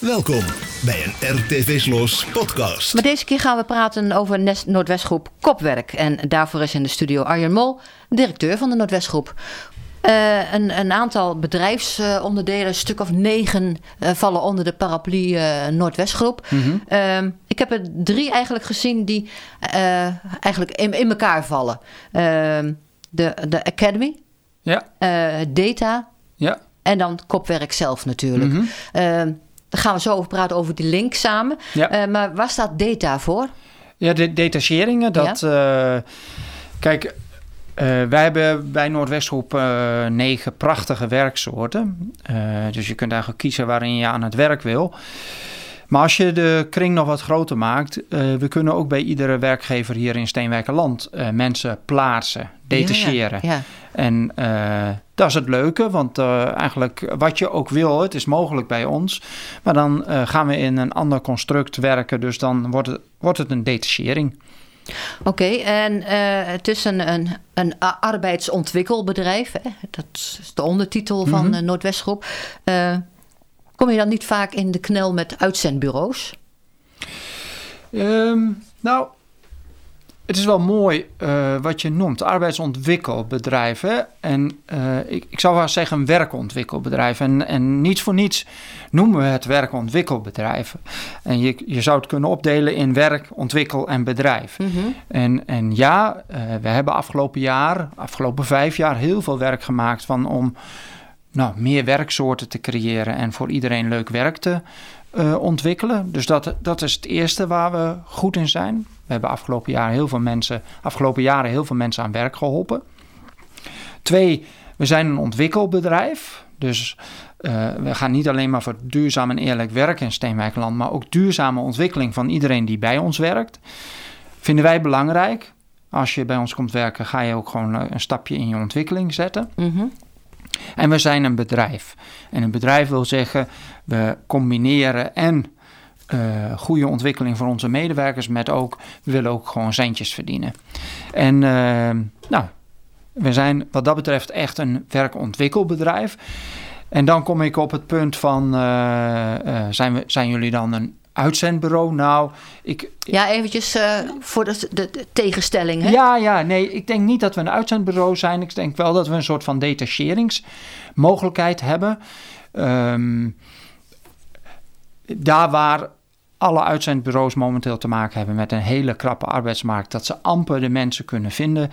Welkom bij een RTV Sloos podcast. Maar deze keer gaan we praten over Nest Noordwestgroep Kopwerk. En daarvoor is in de studio Arjen Mol, directeur van de Noordwestgroep. Uh, een, een, aantal bedrijfsonderdelen, een stuk of negen, uh, vallen onder de paraplu uh, Noordwestgroep. Mm -hmm. ik heb er drie eigenlijk gezien die eigenlijk in, in, elkaar vallen. Ehm, de, de Academy, ja. Data ja. en dan Kopwerk zelf natuurlijk. Mm -hmm. Daar gaan we zo over praten, over die link samen. Ja. Uh, maar waar staat data voor? Ja, de detacheringen. Dat, ja. uh, kijk, uh, wij hebben bij Noordwestgroep negen prachtige werksoorten. dus je kunt eigenlijk kiezen waarin je aan het werk wil. Maar als je de kring nog wat groter maakt, we kunnen ook bij iedere werkgever hier in Steenwijkerland mensen plaatsen, detacheren. Ja, ja. En uh, dat is het leuke, want uh, eigenlijk wat je ook wil, het is mogelijk bij ons. Maar dan uh, gaan we in een ander construct werken, dus dan wordt het, wordt het een detachering. Oké, okay, en het is een, een, een arbeidsontwikkelbedrijf. Hè? Dat is de ondertitel van mm -hmm. Noordwestgroep. Kom je dan niet vaak in de knel met uitzendbureaus? Um, nou, het is wel mooi uh, wat je noemt, arbeidsontwikkelbedrijven. En uh, ik, ik zou wel zeggen een werkontwikkelbedrijf. En, en niets voor niets noemen we het werkontwikkelbedrijven. En je, je zou het kunnen opdelen in werk, ontwikkel en bedrijf. Mm -hmm. en, en ja, uh, we hebben afgelopen jaar, afgelopen vijf jaar, heel veel werk gemaakt van om nou, meer werksoorten te creëren en voor iedereen leuk werk te ontwikkelen. Dus dat, dat is het eerste waar we goed in zijn. We hebben afgelopen jaar heel veel mensen, afgelopen jaren heel veel mensen aan werk geholpen. Twee, we zijn een ontwikkelbedrijf. Dus uh, we gaan niet alleen maar voor duurzaam en eerlijk werken in Steenwijkland, maar ook duurzame ontwikkeling van iedereen die bij ons werkt. Vinden wij belangrijk. Als je bij ons komt werken, ga je ook gewoon een stapje in je ontwikkeling zetten. -hmm. En we zijn een bedrijf. En een bedrijf wil zeggen, we combineren en uh, goede ontwikkeling voor onze medewerkers, met ook, we willen ook gewoon centjes verdienen. En uh, nou, we zijn wat dat betreft echt een werkontwikkelbedrijf. En dan kom ik op het punt van, uh, zijn, we, zijn jullie dan een uitzendbureau? Nou, ik... Ja, eventjes voor de, de, de, tegenstelling, hè? Ja, ja, nee, ik denk niet dat we een uitzendbureau zijn. Ik denk wel dat we een soort van detacheringsmogelijkheid hebben. Um, daar waar alle uitzendbureaus momenteel te maken hebben met een hele krappe arbeidsmarkt, dat ze amper de mensen kunnen vinden,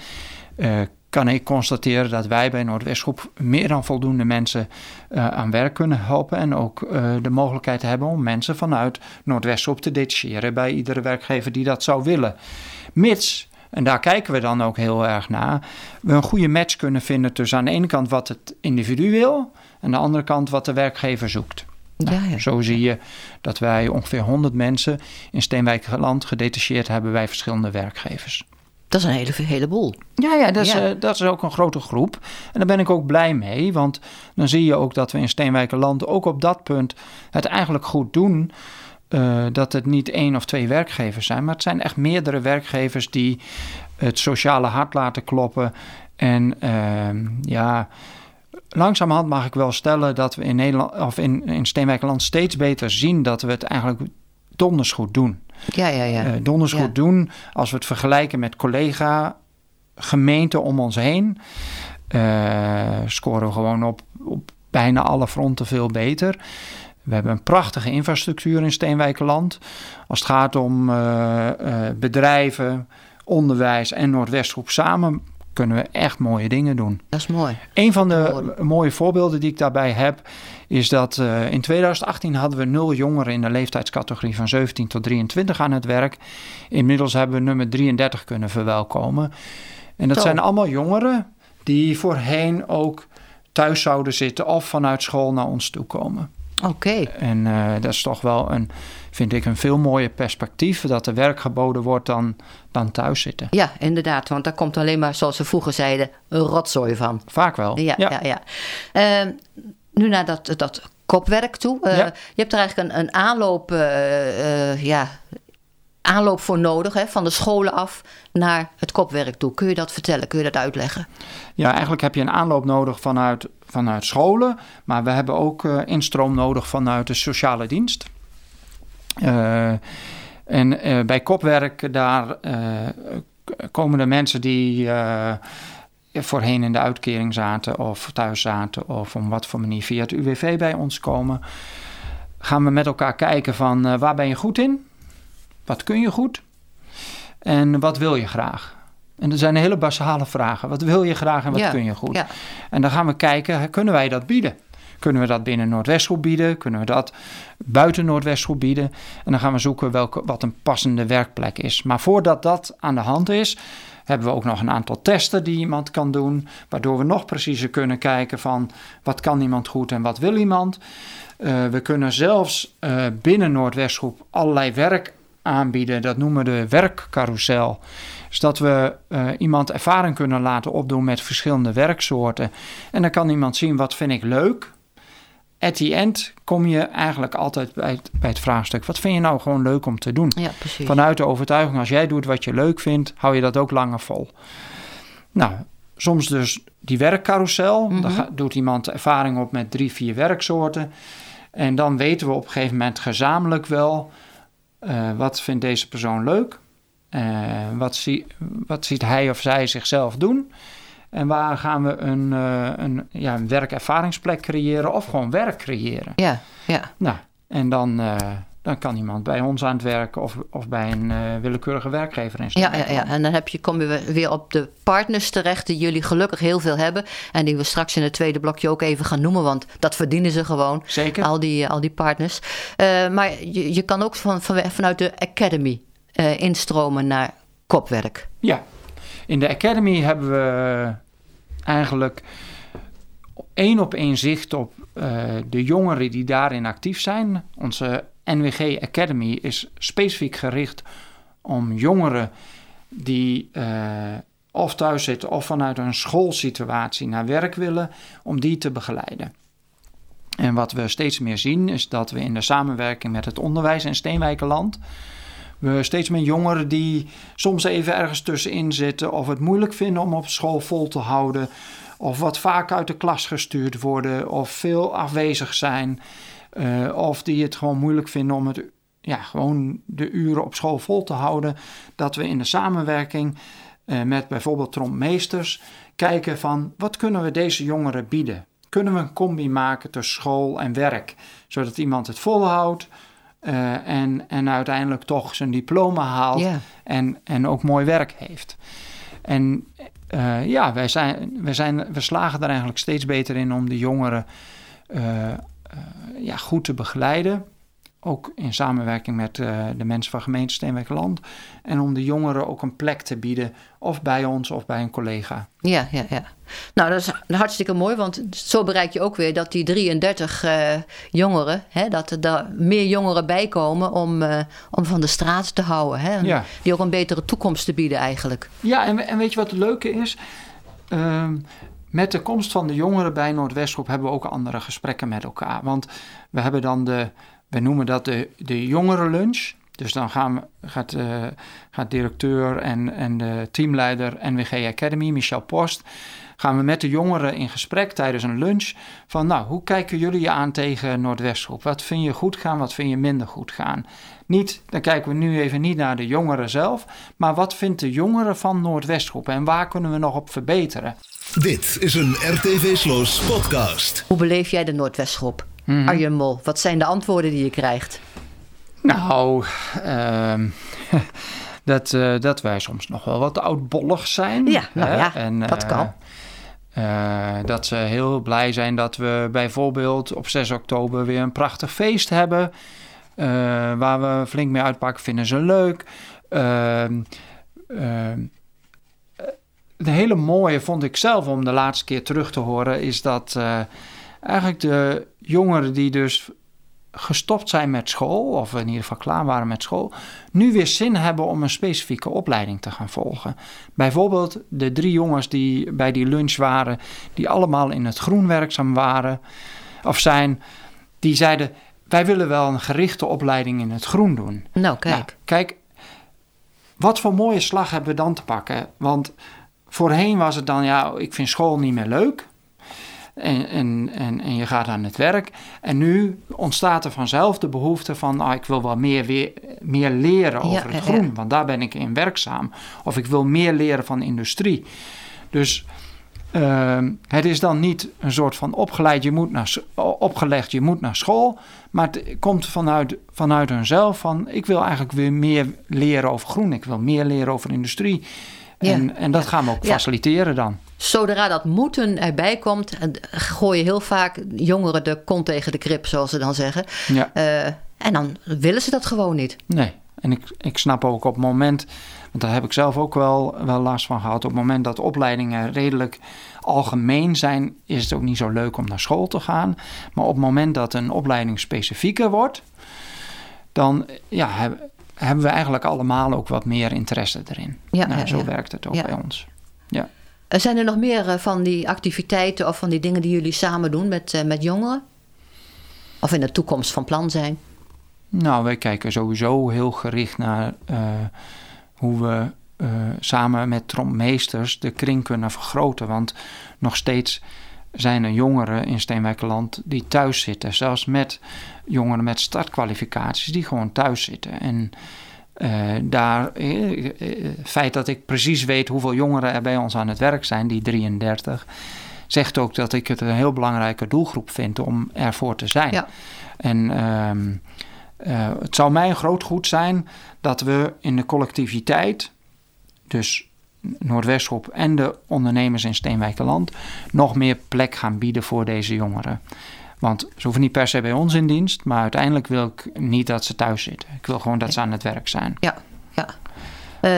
uh, kan ik constateren dat wij bij Noordwestgroep meer dan voldoende mensen uh, aan werk kunnen helpen en ook uh, de mogelijkheid hebben om mensen vanuit Noordwestgroep te detacheren bij iedere werkgever die dat zou willen. Mits en daar kijken we dan ook heel erg naar. We een goede match kunnen vinden tussen aan de ene kant wat het individu wil en aan de andere kant wat de werkgever zoekt. Nou, ja, ja. Zo zie je dat wij ongeveer 100 mensen in Steenwijkerland gedetacheerd hebben bij verschillende werkgevers. Dat is een hele, heleboel. Ja, ja, dat, is, ja. Uh, dat is ook een grote groep. En daar ben ik ook blij mee, want dan zie je ook dat we in Steenwijkerland ook op dat punt het eigenlijk goed doen. Uh, dat het niet één of twee werkgevers zijn, maar het zijn echt meerdere werkgevers die het sociale hart laten kloppen. En uh, ja, langzamerhand mag ik wel stellen dat we in Nederland of in, in Steenwijkerland steeds beter zien dat we het eigenlijk donders goed doen. Ja, ja, ja. Uh, donders ja. goed doen als we het vergelijken met collega gemeenten om ons heen. Uh, scoren we gewoon op, op bijna alle fronten veel beter. We hebben een prachtige infrastructuur in Steenwijkerland. Als het gaat om uh, uh, bedrijven, onderwijs en Noordwestgroep samen kunnen we echt mooie dingen doen. Dat is mooi. Een van de mooie voorbeelden die ik daarbij heb, is dat uh, in 2018 hadden we nul jongeren in de leeftijdscategorie van 17 tot 23 aan het werk. Inmiddels hebben we nummer 33 kunnen verwelkomen. En dat Zo. zijn allemaal jongeren die voorheen ook thuis zouden zitten of vanuit school naar ons toe komen. Oké. Okay. En uh, dat is toch wel een, vind ik, een veel mooier perspectief dat er werk geboden wordt dan, dan thuis zitten. Ja, inderdaad, want daar komt alleen maar, zoals ze vroeger zeiden, een rotzooi van. Vaak wel. Ja, ja. ja, ja. Uh, nu naar dat, dat kopwerk toe. Uh, ja. Je hebt er eigenlijk een, een aanloop, uh, ja, aanloop voor nodig, hè, van de scholen af naar het kopwerk toe. Kun je dat vertellen? Kun je dat uitleggen? Ja, eigenlijk heb je een aanloop nodig vanuit, vanuit scholen, maar we hebben ook uh, instroom nodig vanuit de sociale dienst. Uh, en uh, bij kopwerk, daar komen de mensen die voorheen in de uitkering zaten of thuis zaten of om wat voor manier via het UWV bij ons komen. Gaan we met elkaar kijken van waar ben je goed in? Wat kun je goed? En wat wil je graag? En er zijn hele basale vragen. Wat wil je graag en wat kun je goed? Ja. En dan gaan we kijken, kunnen wij dat bieden? Kunnen we dat binnen Noordwestgroep bieden? Kunnen we dat buiten Noordwestgroep bieden? En dan gaan we zoeken welke, wat een passende werkplek is. Maar voordat dat aan de hand is, hebben we ook nog een aantal testen die iemand kan doen, waardoor we nog preciezer kunnen kijken van wat kan iemand goed en wat wil iemand. Uh, we kunnen zelfs uh, binnen Noordwestgroep allerlei werk aanbieden. Dat noemen we de werkcarousel. Dus dat we uh, iemand ervaring kunnen laten opdoen met verschillende werksoorten. En dan kan iemand zien wat vind ik leuk. At the end kom je eigenlijk altijd bij het, bij het vraagstuk: wat vind je nou gewoon leuk om te doen? Ja. Vanuit de overtuiging, als jij doet wat je leuk vindt, hou je dat ook langer vol. Nou, soms dus die werkcarousel. Mm Dan doet iemand ervaring op met drie, vier werksoorten. En dan weten we op een gegeven moment gezamenlijk wel uh, wat vindt deze persoon leuk? Uh, wat, zie, wat ziet hij of zij zichzelf doen? En waar gaan we een, uh, een, ja, een werkervaringsplek creëren of gewoon werk creëren? Ja, ja. Nou, en dan, dan kan iemand bij ons aan het werken of, of bij een willekeurige werkgever. In ja, ja, ja, en dan heb je, kom je weer op de partners terecht die jullie gelukkig heel veel hebben. En die we straks in het tweede blokje ook even gaan noemen, want dat verdienen ze gewoon. Zeker. Al die, al die partners. Uh, maar je, je kan ook van, van, vanuit de Academy uh, instromen naar kopwerk. Ja, in de Academy hebben we eigenlijk één op één zicht op uh, de jongeren die daarin actief zijn. Onze NWG Academy is specifiek gericht om jongeren die uh, of thuis zitten of vanuit een schoolsituatie naar werk willen, om die te begeleiden. En wat we steeds meer zien is dat we in de samenwerking met het onderwijs in Steenwijkenland we steeds meer jongeren die soms even ergens tussenin zitten of het moeilijk vinden om op school vol te houden of wat vaak uit de klas gestuurd worden of veel afwezig zijn uh, of die het gewoon moeilijk vinden om het ja, gewoon de uren op school vol te houden, dat we in de samenwerking uh, met bijvoorbeeld trompmeesters kijken van wat kunnen we deze jongeren bieden? Kunnen we een combi maken tussen school en werk, zodat iemand het volhoudt uh, en, en uiteindelijk toch zijn diploma haalt yeah. en, en ook mooi werk heeft. En uh, ja, wij, zijn, wij, zijn, we slagen er eigenlijk steeds beter in om de jongeren uh, ja, goed te begeleiden ook in samenwerking met uh, de mensen van gemeente Steenwijkerland. En om de jongeren ook een plek te bieden, of bij ons of bij een collega. Ja, ja, ja. Nou, dat is hartstikke mooi, want zo bereik je ook weer dat die 33 uh, jongeren, hè, dat er daar meer jongeren bij komen om, om van de straat te houden. Hè, ja. Die ook een betere toekomst te bieden eigenlijk. Ja, en, en weet je wat het leuke is? Ehm, met de komst van de jongeren bij Noordwestgroep hebben we ook andere gesprekken met elkaar. Want we hebben dan de we noemen dat de, de jongerenlunch. Dus dan gaan we, gaat, uh, gaat directeur en, en de teamleider NWG Academy, Michel Post, gaan we met de jongeren in gesprek tijdens een lunch van nou, hoe kijken jullie je aan tegen Noordwestgroep? Wat vind je goed gaan, wat vind je minder goed gaan? Niet, dan kijken we nu even niet naar de jongeren zelf, maar wat vindt de jongeren van Noordwestgroep en waar kunnen we nog op verbeteren? Dit is een RTV Sloos podcast. Hoe beleef jij de Noordwestgroep? Mm-hmm. Arjen Mol, wat zijn de antwoorden die je krijgt? Nou, uh, dat, uh, dat wij soms nog wel wat oudbollig zijn. Ja, nou hè? ja, en, dat uh, kan. Uh, dat ze heel blij zijn dat we bijvoorbeeld op 6 oktober weer een prachtig feest hebben. waar we flink mee uitpakken, vinden ze leuk. Ehm, ehm, de hele mooie vond ik zelf om de laatste keer terug te horen, is dat eigenlijk de jongeren die dus gestopt zijn met school, of in ieder geval klaar waren met school, nu weer zin hebben om een specifieke opleiding te gaan volgen. Bijvoorbeeld de drie jongens die bij die lunch waren, die allemaal in het groen werkzaam waren of zijn, die zeiden: Wij willen wel een gerichte opleiding in het groen doen. Nou, kijk. Nou, kijk, wat voor mooie slag hebben we dan te pakken? Want voorheen was het dan, ja, ik vind school niet meer leuk. En, en, en, en je gaat aan het werk. En nu ontstaat er vanzelf de behoefte van... Ah, ik wil wel meer, weer, meer leren over Ja, het groen. ja. Want daar ben ik in werkzaam. Of ik wil meer leren van industrie. Dus ehm, het is dan niet een soort van opgeleid, je moet naar, opgelegd, je moet naar school. Maar het komt vanuit, vanuit hunzelf van... ik wil eigenlijk weer meer leren over groen. Ik wil meer leren over industrie. Ja. En, en dat gaan we ook faciliteren dan. Zodra dat moeten erbij komt, gooi je heel vaak jongeren de kont tegen de krip, zoals ze dan zeggen. Ja. Eh, en dan willen ze dat gewoon niet. Nee, en ik, ik snap ook op het moment, want daar heb ik zelf ook wel, wel last van gehad. Op het moment dat opleidingen redelijk algemeen zijn, is het ook niet zo leuk om naar school te gaan. Maar op het moment dat een opleiding specifieker wordt, dan ja, hebben we eigenlijk allemaal ook wat meer interesse erin. Ja, nou, ja, zo ja. werkt het ook Ja. bij ons. Eh, Zijn er nog meer eh, van die activiteiten of van die dingen die jullie samen doen met, eh, met jongeren? Of in de toekomst van plan zijn? Nou, wij kijken sowieso heel gericht naar hoe we samen met trompmeesters de kring kunnen vergroten. Want nog steeds zijn er jongeren in Steenwijkerland die thuis zitten. Zelfs met jongeren met startkwalificaties die gewoon thuis zitten. En eh, daar, eh, eh, het feit dat ik precies weet hoeveel jongeren er bij ons aan het werk zijn, die 33, zegt ook dat ik het een heel belangrijke doelgroep vind om ervoor te zijn. Ja. En ehm, eh, het zou mij een groot goed zijn dat we in de collectiviteit, dus Noordwestgroep en de ondernemers in Steenwijkerland, nog meer plek gaan bieden voor deze jongeren. Want ze hoeven niet per se bij ons in dienst, maar uiteindelijk wil ik niet dat ze thuis zitten. Ik wil gewoon dat ze aan het werk zijn. Ja, ja.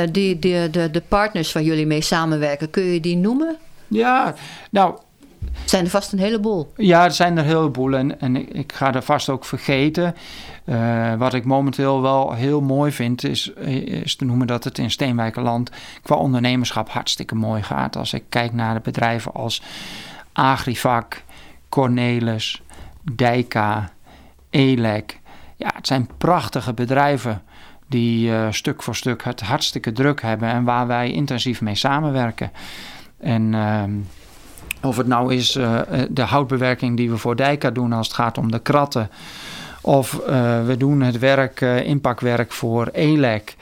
Die, die, de, de partners waar jullie mee samenwerken, kun je die noemen? Ja, nou, Zijn er vast een heleboel. Ja, er zijn er een heleboel en, en ik, ga er vast ook vergeten. Eh, wat ik momenteel wel heel mooi vind, is, is te noemen dat het in Steenwijkerland qua ondernemerschap hartstikke mooi gaat. Als ik kijk naar de bedrijven als Agrivac, Cornelis, Dijka, Elek. Ja, het zijn prachtige bedrijven die eh, stuk voor stuk het hartstikke druk hebben en waar wij intensief mee samenwerken. En ehm, of het nou is eh, de houtbewerking die we voor Dijka doen als het gaat om de kratten. Of eh, we doen het werk, eh, inpakwerk voor ELEC.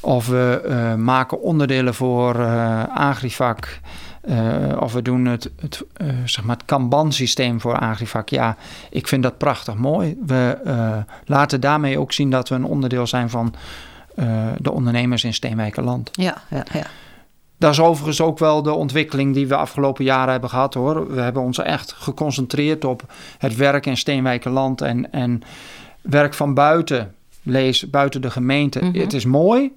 Of we eh, maken onderdelen voor eh Agrivac. Eh, of we doen het, het, eh, zeg maar het Kanban-systeem voor Agrivac. Ja, ik vind dat prachtig mooi. We eh, laten daarmee ook zien dat we een onderdeel zijn van eh, de ondernemers in Steenwijkerland. Ja, ja, ja. Dat is overigens ook wel de ontwikkeling die we afgelopen jaren hebben gehad hoor. We hebben ons echt geconcentreerd op het werk in Steenwijkerland en, en werk van buiten. Lees buiten de gemeente. Mhm. Het is mooi,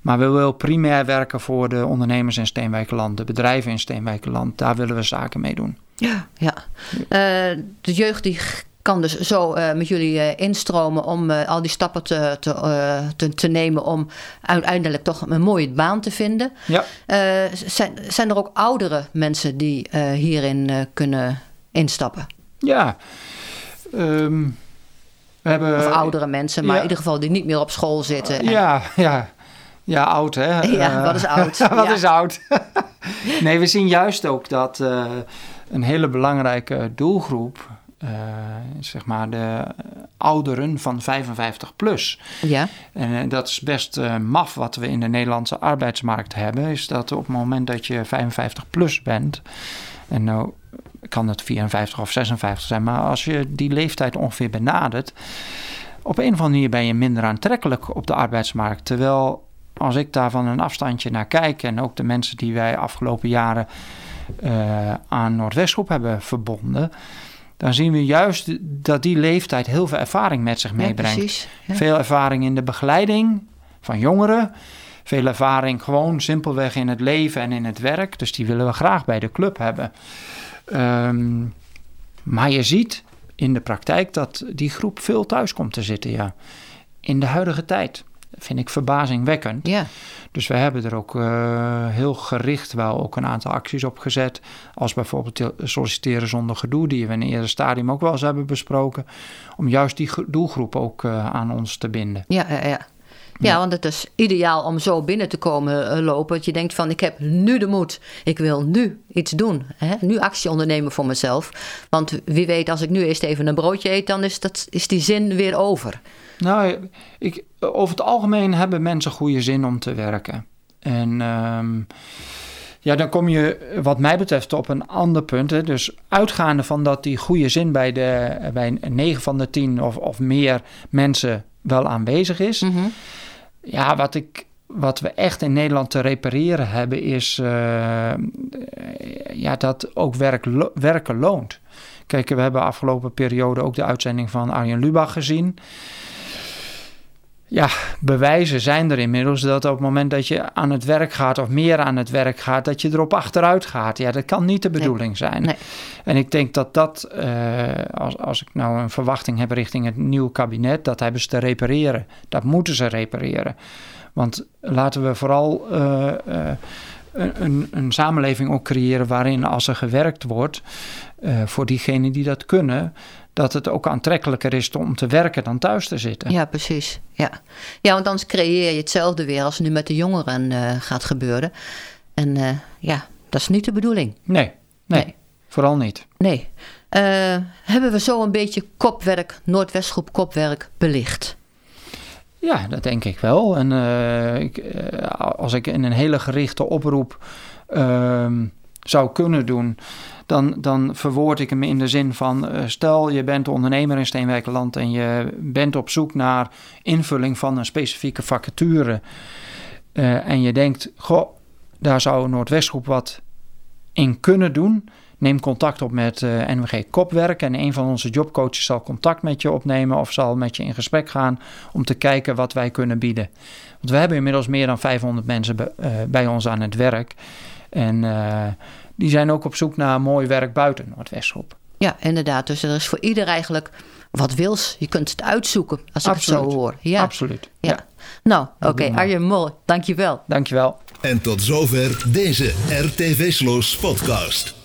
maar we willen primair werken voor de ondernemers in Steenwijkerland, de bedrijven in Steenwijkerland. Daar willen we zaken mee doen. Ja, ja. Eh, de jeugd die kan dus zo eh, met jullie eh, instromen om eh, al die stappen te, te, te, te nemen om uiteindelijk toch een mooie baan te vinden. Ja. Zijn, zijn er ook oudere mensen die hierin kunnen instappen? Ja. Ehm, we hebben, Of oudere mensen, maar ja. in ieder geval die niet meer op school zitten. En- Ja, ja. Ja, oud hè? Ja, wat is oud? wat Ja. is oud? nee, we zien juist ook dat een hele belangrijke doelgroep, eh, zeg maar de ouderen van 55 plus. ja. En eh, dat is best eh, maf wat we in de Nederlandse arbeidsmarkt hebben, is dat op het moment dat je 55 plus bent, en nou kan het 54 of 56 zijn, maar als je die leeftijd ongeveer benadert, op een of andere manier ben je minder aantrekkelijk op de arbeidsmarkt. Terwijl als ik daar van een afstandje naar kijk en ook de mensen die wij afgelopen jaren aan Noordwestgroep hebben verbonden, dan zien we juist dat die leeftijd heel veel ervaring met zich ja, meebrengt. precies. Ja. Veel ervaring in de begeleiding van jongeren. Veel ervaring gewoon simpelweg in het leven en in het werk. Dus die willen we graag bij de club hebben. Ehm, maar je ziet in de praktijk dat die groep veel thuis komt te zitten, ja. In de huidige tijd. Vind ik verbazingwekkend. Ja. Dus we hebben er ook eh, heel gericht wel ook een aantal acties op gezet. Als bijvoorbeeld solliciteren zonder gedoe, die we in een eerder stadium ook wel eens hebben besproken. Om juist die gro- doelgroep ook eh, aan ons te binden. Ja, ja, ja. Ja, want het is ideaal om zo binnen te komen eh, lopen. Dat je denkt van ik heb nu de moed. Ik wil nu iets doen. Hè? Nu actie ondernemen voor mezelf. Want wie weet als ik nu eerst even een broodje eet, dan is, dat, is die zin weer over. Nou, ik, over het algemeen hebben mensen goede zin om te werken. En ehm, ja, dan kom je wat mij betreft op een ander punt. Hè. Dus uitgaande van dat die goede zin bij, de, bij 9 van de 10 of, of meer mensen wel aanwezig is. Mhm. Ja, wat, ik, wat we echt in Nederland te repareren hebben is eh, ja, dat ook werk, werken loont. Kijk, we hebben afgelopen periode ook de uitzending van Arjen Lubach gezien ja, bewijzen zijn er inmiddels dat op het moment dat je aan het werk gaat of meer aan het werk gaat, dat je erop achteruit gaat. Ja, dat kan niet de bedoeling zijn. Nee. En ik denk dat dat, uh, als, als ik nou een verwachting heb richting het nieuwe kabinet, dat hebben ze te repareren. Dat moeten ze repareren. Want laten we vooral uh, uh, een, een, samenleving ook creëren waarin als er gewerkt wordt, voor diegenen die dat kunnen, dat het ook aantrekkelijker is om te werken dan thuis te zitten. Ja, precies. Ja, ja want anders creëer je hetzelfde weer als nu met de jongeren uh, gaat gebeuren. En uh, ja, dat is niet de bedoeling. Nee, nee, nee. vooral niet. Nee. Uh, hebben we zo een beetje kopwerk, Noordwestgroep kopwerk belicht? Ja, dat denk ik wel. En ik, als ik in een hele gerichte oproep ehm, zou kunnen doen dan, dan verwoord ik hem in de zin van: uh, stel je bent ondernemer in Steenwijkerland en je bent op zoek naar invulling van een specifieke vacature. Uh, en je denkt: goh, daar zou Noordwestgroep wat in kunnen doen. Neem contact op met uh, eh, NWG Kopwerk en een van onze jobcoaches zal contact met je opnemen of zal met je in gesprek gaan om te kijken wat wij kunnen bieden. Want we hebben inmiddels meer dan 500 mensen bij ons aan het werk. En die zijn ook op zoek naar mooi werk buiten Noordwestgroep. Ja, inderdaad. Dus er is voor ieder eigenlijk wat wils. Je kunt het uitzoeken als ik het zo hoor. Ja. Absoluut. Ja. ja. Nou, oké. Okay. Arjen Mol, dankjewel. Dankjewel. En tot zover deze RTV Sloos podcast.